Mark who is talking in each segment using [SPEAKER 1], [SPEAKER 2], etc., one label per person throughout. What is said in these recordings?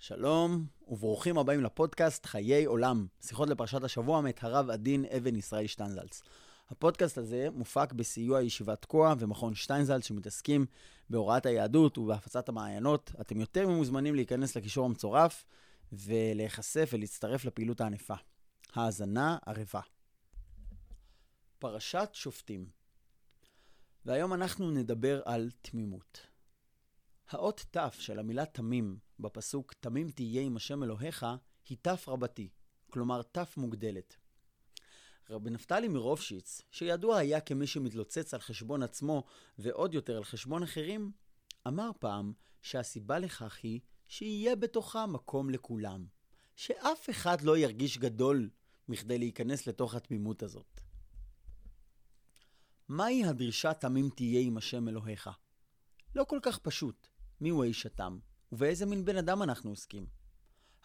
[SPEAKER 1] שלום, וברוכים הבאים לפודקאסט חיי עולם, שיחות לפרשת השבוע מאת הרב עדין אבן ישראל שטיינזלץ. הפודקאסט הזה מופק בסיוע ישיבת תקוע ומכון שטיינזלץ שמתעסקים בהוראת היהדות ובהפצת המעיינות. אתם יותר ממוזמנים להיכנס לקישור המצורף ולהיחשף ולהצטרף לפעילות הענפה. האזנה ערבה. פרשת שופטים והיום אנחנו נדבר על תמימות. האות ת' של המילה תמים בפסוק תמים תהיה עם השם אלוהיך היא ת' רבתי, כלומר ת' מוגדלת. רבי נפתלי מרופשיץ, שידוע היה כמי שמתלוצץ על חשבון עצמו ועוד יותר על חשבון אחרים, אמר פעם שהסיבה לכך היא שיהיה בתוכה מקום לכולם, שאף אחד לא ירגיש גדול מכדי להיכנס לתוך התמימות הזאת. מהי הדרישה תמים תהיה עם השם אלוהיך? לא כל כך פשוט. מיהו האיש התם? ובאיזה מין בן אדם אנחנו עוסקים?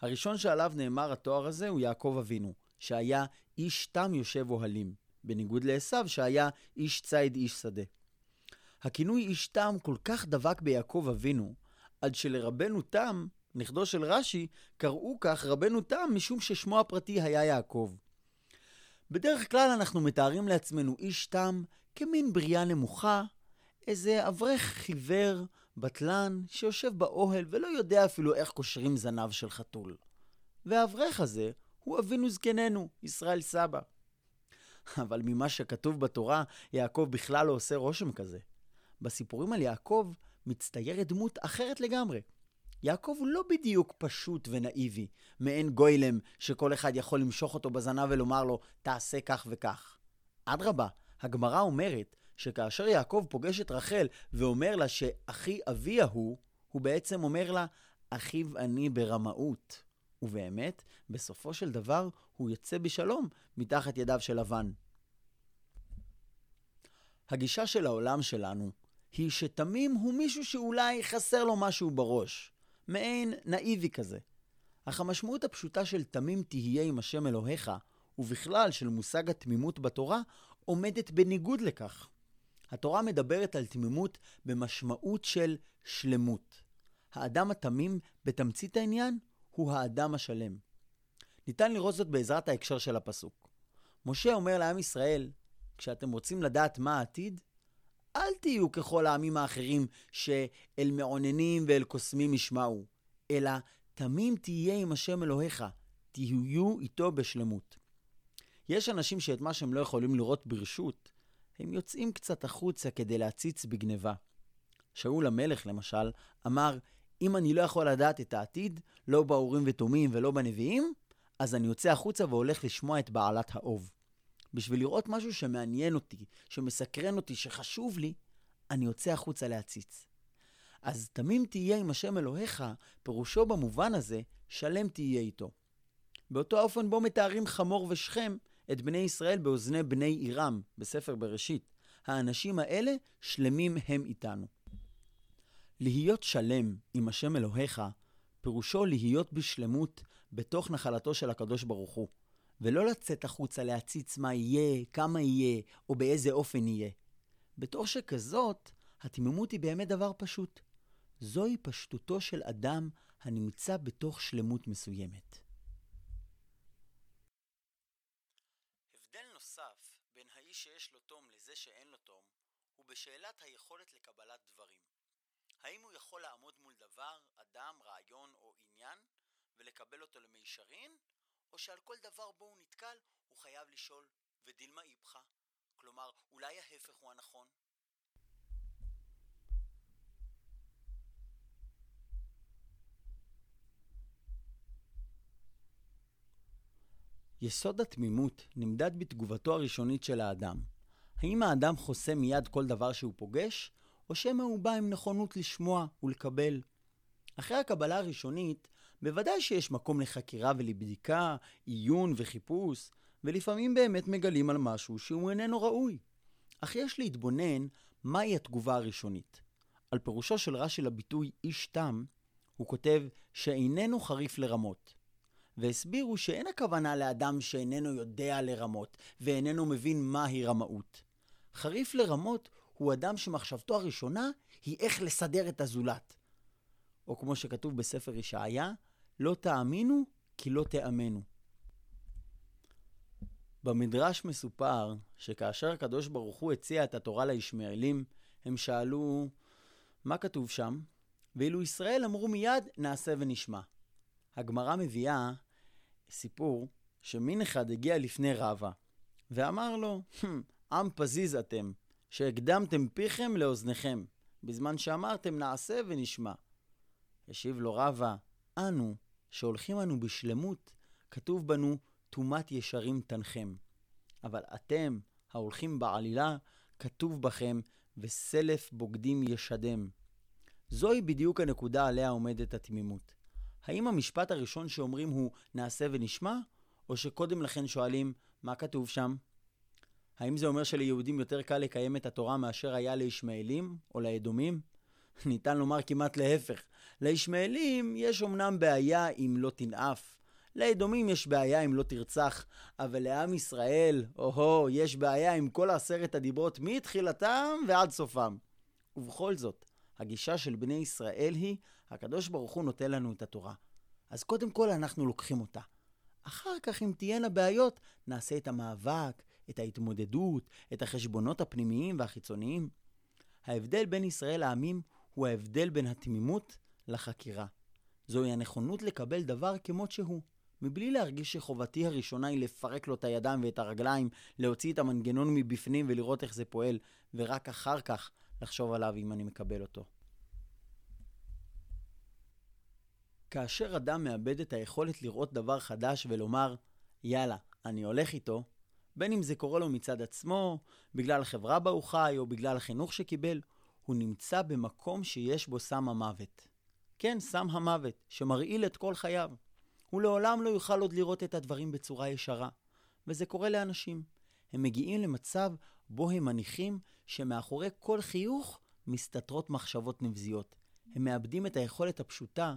[SPEAKER 1] הראשון שעליו נאמר התואר הזה הוא יעקב אבינו, שהיה איש תם יושב אוהלים, בניגוד לעשו שהיה איש ציד איש שדה. הכינוי איש תם כל כך דבק ביעקב אבינו, עד שלרבנו תם, נכדו של רש"י, קראו כך רבנו תם משום ששמו הפרטי היה יעקב. בדרך כלל אנחנו מתארים לעצמנו איש תם כמין בריאה נמוכה, איזה אברך חיוור, בטלן, שיושב באוהל ולא יודע אפילו איך קושרים זנב של חתול. והאברך הזה הוא אבינו זקננו, ישראל סבא. אבל ממה שכתוב בתורה, יעקב בכלל לא עושה רושם כזה. בסיפורים על יעקב מצטיירת דמות אחרת לגמרי. יעקב הוא לא בדיוק פשוט ונאיבי, מעין גוילם שכל אחד יכול למשוך אותו בזנב ולומר לו, תעשה כך וכך. אדרבה, הגמרא אומרת שכאשר יעקב פוגש את רחל ואומר לה שאחי אביה הוא, הוא בעצם אומר לה, אחיו אני ברמאות. ובאמת, בסופו של דבר, הוא יוצא בשלום מתחת ידיו של לבן. הגישה של העולם שלנו היא שתמים הוא מישהו שאולי חסר לו משהו בראש, מעין נאיבי כזה. אך המשמעות הפשוטה של תמים תהיה עם השם אלוהיך, ובכלל של מושג התמימות בתורה, עומדת בניגוד לכך. התורה מדברת על תמימות במשמעות של שלמות. האדם התמים, בתמצית העניין, הוא האדם השלם. ניתן לראות זאת בעזרת ההקשר של הפסוק. משה אומר לעם ישראל, כשאתם רוצים לדעת מה העתיד, אל תהיו ככל העמים האחרים שאל מעוננים ואל קוסמים ישמעו, אלא תמים תהיה עם השם אלוהיך, תהיו איתו בשלמות. יש אנשים שאת מה שהם לא יכולים לראות ברשות, הם יוצאים קצת החוצה כדי להציץ בגניבה. שאול המלך, למשל, אמר, אם אני לא יכול לדעת את העתיד, לא באורים ותומים ולא בנביאים, אז אני יוצא החוצה והולך לשמוע את בעלת האוב. בשביל לראות משהו שמעניין אותי, שמסקרן אותי, שחשוב לי, אני יוצא החוצה להציץ. אז תמים תהיה עם השם אלוהיך, פירושו במובן הזה, שלם תהיה איתו. באותו האופן בו מתארים חמור ושכם את בני ישראל באוזני בני עירם, בספר בראשית. האנשים האלה שלמים הם איתנו. להיות שלם עם השם אלוהיך, פירושו להיות בשלמות בתוך נחלתו של הקדוש ברוך הוא, ולא לצאת החוצה להציץ מה יהיה, כמה יהיה, או באיזה אופן יהיה. בתור שכזאת, התמימות היא באמת דבר פשוט. זוהי פשטותו של אדם הנמצא בתוך שלמות מסוימת.
[SPEAKER 2] הבדל נוסף בין האיש שיש לו תום לזה שאין לו תום, בשאלת היכולת לקבלת דברים. האם הוא יכול לעמוד מול דבר, אדם, רעיון או עניין, ולקבל אותו למישרין, או שעל כל דבר בו הוא נתקל, הוא חייב לשאול, ודילמה איפכא? כלומר, אולי ההפך הוא הנכון?
[SPEAKER 1] יסוד התמימות נמדד בתגובתו הראשונית של האדם. האם האדם חוסם מיד כל דבר שהוא פוגש, או שמא הוא בא עם נכונות לשמוע ולקבל? אחרי הקבלה הראשונית, בוודאי שיש מקום לחקירה ולבדיקה, עיון וחיפוש, ולפעמים באמת מגלים על משהו שהוא איננו ראוי. אך יש להתבונן מהי התגובה הראשונית. על פירושו של רש"י לביטוי איש תם, הוא כותב שאיננו חריף לרמות. והסבירו שאין הכוונה לאדם שאיננו יודע לרמות, ואיננו מבין מהי רמאות. חריף לרמות הוא אדם שמחשבתו הראשונה היא איך לסדר את הזולת. או כמו שכתוב בספר ישעיה, לא תאמינו כי לא תאמנו. במדרש מסופר שכאשר הקדוש ברוך הוא הציע את התורה לישמעאלים, הם שאלו, מה כתוב שם? ואילו ישראל אמרו מיד, נעשה ונשמע. הגמרא מביאה סיפור שמין אחד הגיע לפני רבא, ואמר לו, עם פזיז אתם, שהקדמתם פיכם לאוזניכם, בזמן שאמרתם נעשה ונשמע. השיב לו רבא, אנו, שהולכים אנו בשלמות, כתוב בנו, טומאת ישרים תנחם. אבל אתם, ההולכים בעלילה, כתוב בכם, וסלף בוגדים ישדם. זוהי בדיוק הנקודה עליה עומדת התמימות. האם המשפט הראשון שאומרים הוא נעשה ונשמע, או שקודם לכן שואלים מה כתוב שם? האם זה אומר שליהודים יותר קל לקיים את התורה מאשר היה לישמעאלים או לאדומים? ניתן לומר כמעט להפך. לישמעאלים יש אמנם בעיה אם לא תנאף. לאדומים יש בעיה אם לא תרצח, אבל לעם ישראל, או-הו, יש בעיה עם כל עשרת הדיברות מתחילתם ועד סופם. ובכל זאת, הגישה של בני ישראל היא, הקדוש ברוך הוא נותן לנו את התורה. אז קודם כל אנחנו לוקחים אותה. אחר כך, אם תהיינה בעיות, נעשה את המאבק, את ההתמודדות, את החשבונות הפנימיים והחיצוניים. ההבדל בין ישראל לעמים הוא ההבדל בין התמימות לחקירה. זוהי הנכונות לקבל דבר כמות שהוא, מבלי להרגיש שחובתי הראשונה היא לפרק לו את הידיים ואת הרגליים, להוציא את המנגנון מבפנים ולראות איך זה פועל, ורק אחר כך לחשוב עליו אם אני מקבל אותו. כאשר אדם מאבד את היכולת לראות דבר חדש ולומר, יאללה, אני הולך איתו, בין אם זה קורה לו מצד עצמו, בגלל החברה בה הוא חי, או בגלל החינוך שקיבל, הוא נמצא במקום שיש בו סם המוות. כן, סם המוות, שמרעיל את כל חייו. הוא לעולם לא יוכל עוד לראות את הדברים בצורה ישרה. וזה קורה לאנשים. הם מגיעים למצב בו הם מניחים שמאחורי כל חיוך מסתתרות מחשבות נבזיות. הם מאבדים את היכולת הפשוטה,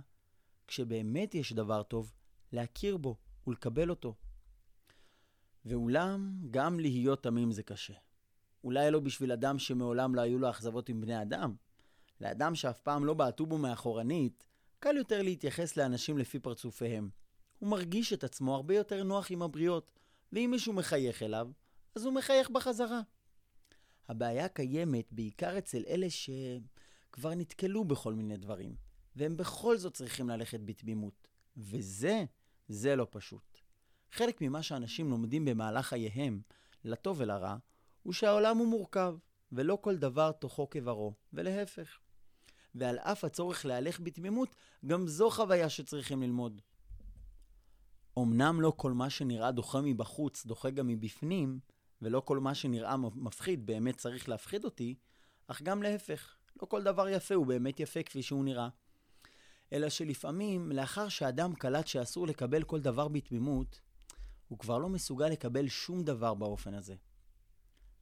[SPEAKER 1] כשבאמת יש דבר טוב, להכיר בו ולקבל אותו. ואולם, גם להיות תמים זה קשה. אולי לא בשביל אדם שמעולם לא היו לו אכזבות עם בני אדם. לאדם שאף פעם לא בעטו בו מאחורנית, קל יותר להתייחס לאנשים לפי פרצופיהם. הוא מרגיש את עצמו הרבה יותר נוח עם הבריות, ואם מישהו מחייך אליו, אז הוא מחייך בחזרה. הבעיה קיימת בעיקר אצל אלה שכבר נתקלו בכל מיני דברים, והם בכל זאת צריכים ללכת בתמימות. וזה, זה לא פשוט. חלק ממה שאנשים לומדים במהלך חייהם, לטוב ולרע, הוא שהעולם הוא מורכב, ולא כל דבר תוכו כברו, ולהפך. ועל אף הצורך להלך בתמימות, גם זו חוויה שצריכים ללמוד. אמנם לא כל מה שנראה דוחה מבחוץ דוחה גם מבפנים, ולא כל מה שנראה מפחיד באמת צריך להפחיד אותי, אך גם להפך, לא כל דבר יפה הוא באמת יפה כפי שהוא נראה. אלא שלפעמים, לאחר שאדם קלט שאסור לקבל כל דבר בתמימות, הוא כבר לא מסוגל לקבל שום דבר באופן הזה.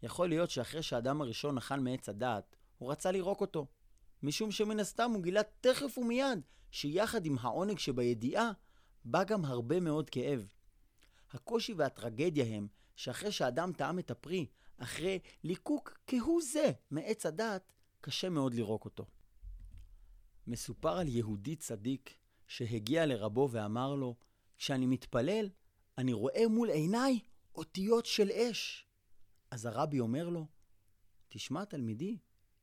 [SPEAKER 1] יכול להיות שאחרי שהאדם הראשון אכל מעץ הדעת, הוא רצה לירוק אותו. משום שמן הסתם הוא גילה תכף ומיד שיחד עם העונג שבידיעה, בא גם הרבה מאוד כאב. הקושי והטרגדיה הם שאחרי שאדם טעם את הפרי, אחרי ליקוק כהוא זה מעץ הדעת, קשה מאוד לירוק אותו. מסופר על יהודי צדיק שהגיע לרבו ואמר לו, כשאני מתפלל, אני רואה מול עיניי אותיות של אש. אז הרבי אומר לו, תשמע תלמידי,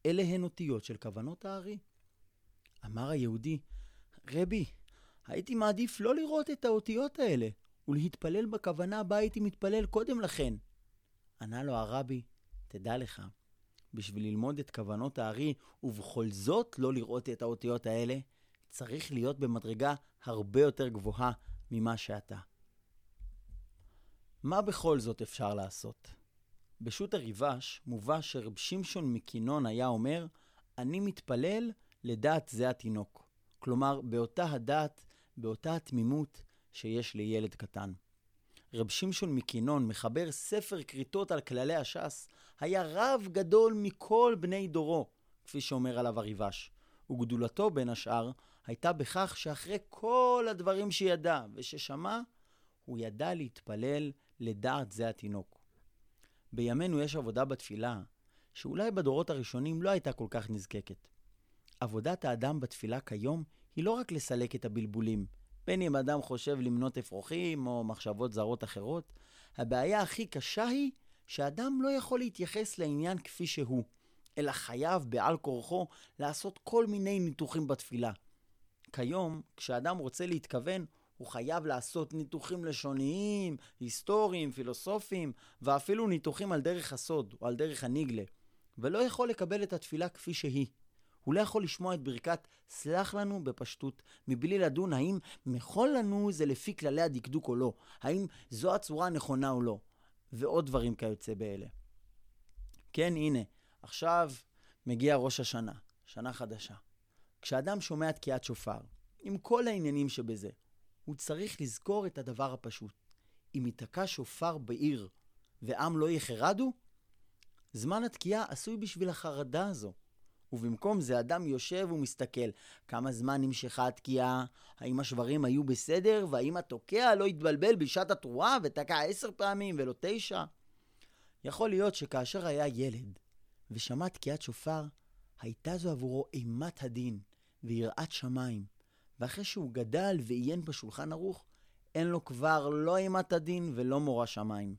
[SPEAKER 1] אלה הן אותיות של כוונות הארי. אמר היהודי, רבי, הייתי מעדיף לא לראות את האותיות האלה, ולהתפלל בכוונה בה הייתי מתפלל קודם לכן. ענה לו הרבי, תדע לך, בשביל ללמוד את כוונות הארי, ובכל זאת לא לראות את האותיות האלה, צריך להיות במדרגה הרבה יותר גבוהה ממה שאתה. מה בכל זאת אפשר לעשות? בשו"ת הריבש מובא שרב שמשון מקינון היה אומר, אני מתפלל לדעת זה התינוק. כלומר, באותה הדעת, באותה התמימות שיש לילד קטן. רב שמשון מקינון מחבר ספר כריתות על כללי הש"ס, היה רב גדול מכל בני דורו, כפי שאומר עליו הריבש. וגדולתו, בין השאר, הייתה בכך שאחרי כל הדברים שידע וששמע, הוא ידע להתפלל לדעת זה התינוק. בימינו יש עבודה בתפילה, שאולי בדורות הראשונים לא הייתה כל כך נזקקת. עבודת האדם בתפילה כיום היא לא רק לסלק את הבלבולים, בין אם אדם חושב למנות אפרוחים או מחשבות זרות אחרות, הבעיה הכי קשה היא שאדם לא יכול להתייחס לעניין כפי שהוא, אלא חייב בעל כורחו לעשות כל מיני ניתוחים בתפילה. כיום, כשאדם רוצה להתכוון, הוא חייב לעשות ניתוחים לשוניים, היסטוריים, פילוסופיים, ואפילו ניתוחים על דרך הסוד או על דרך הניגלה, ולא יכול לקבל את התפילה כפי שהיא. הוא לא יכול לשמוע את ברכת סלח לנו בפשטות, מבלי לדון האם מכל לנו זה לפי כללי הדקדוק או לא, האם זו הצורה הנכונה או לא, ועוד דברים כיוצא באלה. כן, הנה, עכשיו מגיע ראש השנה, שנה חדשה. כשאדם שומע תקיעת שופר, עם כל העניינים שבזה, הוא צריך לזכור את הדבר הפשוט. אם ייתקע שופר בעיר ועם לא יחרדו, זמן התקיעה עשוי בשביל החרדה הזו. ובמקום זה אדם יושב ומסתכל כמה זמן נמשכה התקיעה, האם השברים היו בסדר, והאם התוקע לא התבלבל בשעת התרועה ותקע עשר פעמים ולא תשע. יכול להיות שכאשר היה ילד ושמע תקיעת שופר, הייתה זו עבורו אימת הדין ויראת שמיים, ואחרי שהוא גדל ועיין בשולחן ערוך, אין לו כבר לא אימת הדין ולא מורא שמיים.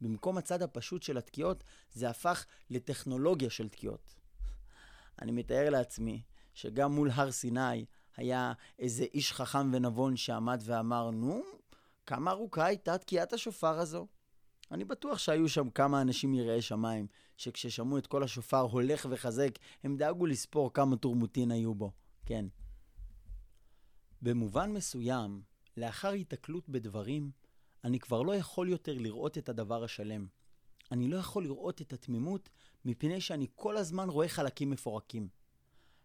[SPEAKER 1] במקום הצד הפשוט של התקיעות, זה הפך לטכנולוגיה של תקיעות. אני מתאר לעצמי שגם מול הר סיני היה איזה איש חכם ונבון שעמד ואמר, נו, כמה ארוכה הייתה תקיעת השופר הזו? אני בטוח שהיו שם כמה אנשים יראי שמיים, שכששמעו את כל השופר הולך וחזק, הם דאגו לספור כמה תורמותין היו בו. כן. במובן מסוים, לאחר היתקלות בדברים, אני כבר לא יכול יותר לראות את הדבר השלם. אני לא יכול לראות את התמימות מפני שאני כל הזמן רואה חלקים מפורקים.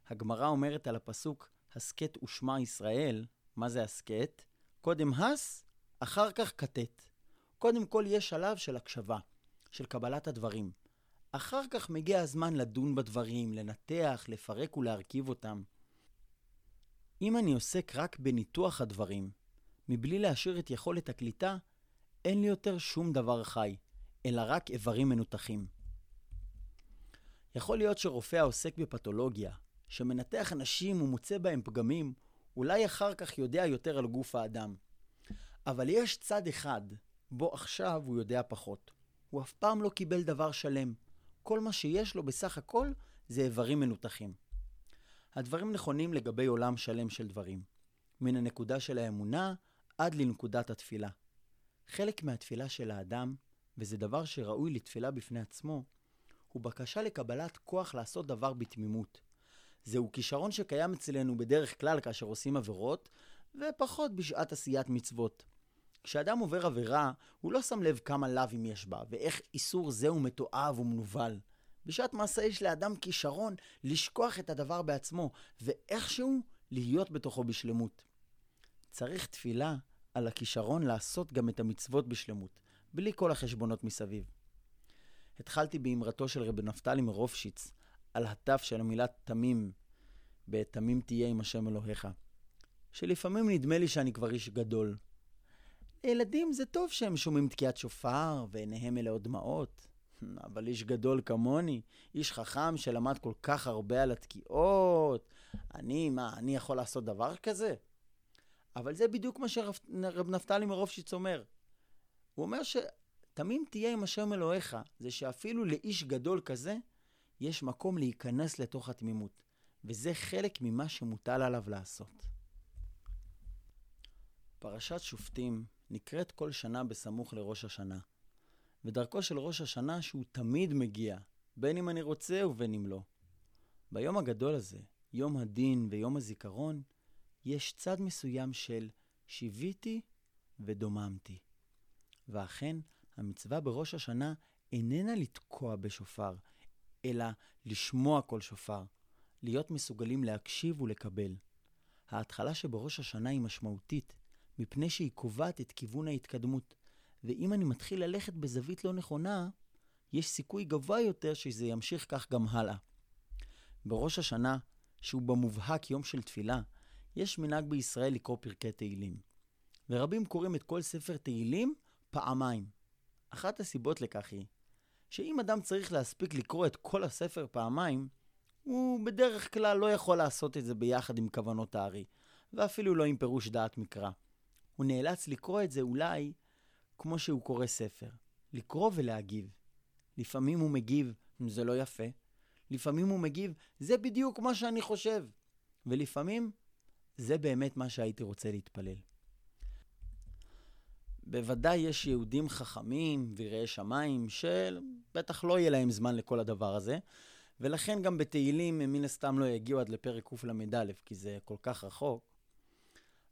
[SPEAKER 1] הגמרא אומרת על הפסוק, הסכת ושמע ישראל, מה זה הסכת? קודם הס, אחר כך כתת. קודם כל יש שלב של הקשבה, של קבלת הדברים. אחר כך מגיע הזמן לדון בדברים, לנתח, לפרק ולהרכיב אותם. אם אני עוסק רק בניתוח הדברים, מבלי להשאיר את יכולת הקליטה, אין לי יותר שום דבר חי, אלא רק איברים מנותחים. יכול להיות שרופא העוסק בפתולוגיה, שמנתח אנשים ומוצא בהם פגמים, אולי אחר כך יודע יותר על גוף האדם. אבל יש צד אחד, בו עכשיו הוא יודע פחות. הוא אף פעם לא קיבל דבר שלם. כל מה שיש לו בסך הכל זה איברים מנותחים. הדברים נכונים לגבי עולם שלם של דברים, מן הנקודה של האמונה עד לנקודת התפילה. חלק מהתפילה של האדם, וזה דבר שראוי לתפילה בפני עצמו, הוא בקשה לקבלת כוח לעשות דבר בתמימות. זהו כישרון שקיים אצלנו בדרך כלל כאשר עושים עבירות, ופחות בשעת עשיית מצוות. כשאדם עובר עבירה, הוא לא שם לב כמה לאווים יש בה, ואיך איסור זה הוא מתועב ומנוול. בשעת מעשה יש לאדם כישרון לשכוח את הדבר בעצמו, ואיכשהו להיות בתוכו בשלמות. צריך תפילה על הכישרון לעשות גם את המצוות בשלמות, בלי כל החשבונות מסביב. התחלתי באמרתו של רבי נפתלי מרופשיץ, על התף של המילה תמים, ב"תמים תהיה עם השם אלוהיך", שלפעמים נדמה לי שאני כבר איש גדול. לילדים זה טוב שהם שומעים תקיעת שופר ועיניהם מלאות דמעות, אבל איש גדול כמוני, איש חכם שלמד כל כך הרבה על התקיעות, אני, מה, אני יכול לעשות דבר כזה? אבל זה בדיוק מה שרב נפתלי מרופשיץ אומר. הוא אומר שתמים תהיה עם השם אלוהיך, זה שאפילו לאיש גדול כזה, יש מקום להיכנס לתוך התמימות, וזה חלק ממה שמוטל עליו לעשות. פרשת שופטים נקראת כל שנה בסמוך לראש השנה, ודרכו של ראש השנה שהוא תמיד מגיע, בין אם אני רוצה ובין אם לא. ביום הגדול הזה, יום הדין ויום הזיכרון, יש צד מסוים של שיוויתי ודוממתי. ואכן, המצווה בראש השנה איננה לתקוע בשופר, אלא לשמוע כל שופר, להיות מסוגלים להקשיב ולקבל. ההתחלה שבראש השנה היא משמעותית, מפני שהיא קובעת את כיוון ההתקדמות, ואם אני מתחיל ללכת בזווית לא נכונה, יש סיכוי גבוה יותר שזה ימשיך כך גם הלאה. בראש השנה, שהוא במובהק יום של תפילה, יש מנהג בישראל לקרוא פרקי תהילים. ורבים קוראים את כל ספר תהילים פעמיים. אחת הסיבות לכך היא שאם אדם צריך להספיק לקרוא את כל הספר פעמיים, הוא בדרך כלל לא יכול לעשות את זה ביחד עם כוונות הארי. ואפילו לא עם פירוש דעת מקרא. הוא נאלץ לקרוא את זה אולי כמו שהוא קורא ספר, לקרוא ולהגיב. לפעמים הוא מגיב, זה לא יפה. לפעמים הוא מגיב, זה בדיוק מה שאני חושב. ולפעמים, זה באמת מה שהייתי רוצה להתפלל. בוודאי יש יהודים חכמים ויראי שמיים שבטח לא יהיה להם זמן לכל הדבר הזה, ולכן גם בתהילים הם מן הסתם לא יגיעו עד לפרק קל"א, כי זה כל כך רחוק.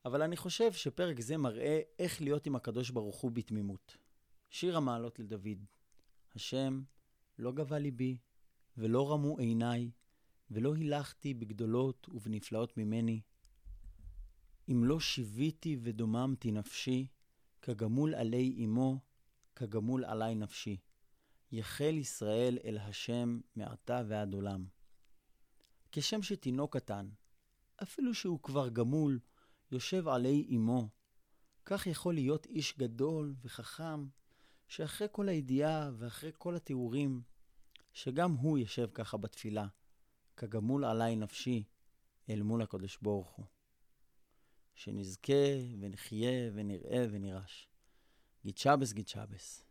[SPEAKER 1] אבל אני חושב שפרק זה מראה איך להיות עם הקדוש ברוך הוא בתמימות. שיר המעלות לדוד, השם לא גבה ליבי, ולא רמו עיניי, ולא הילכתי בגדולות ובנפלאות ממני. אם לא שיוויתי ודוממתי נפשי, כגמול עלי אמו, כגמול עלי נפשי. יחל ישראל אל השם מעתה ועד עולם. כשם שתינוק קטן, אפילו שהוא כבר גמול, יושב עלי אמו, כך יכול להיות איש גדול וחכם, שאחרי כל הידיעה ואחרי כל התיאורים, שגם הוא יושב ככה בתפילה, כגמול עלי נפשי, אל מול הקדוש ברוך הוא. שנזכה ונחיה ונראה ונירש. גיד שבס, גיד שבס.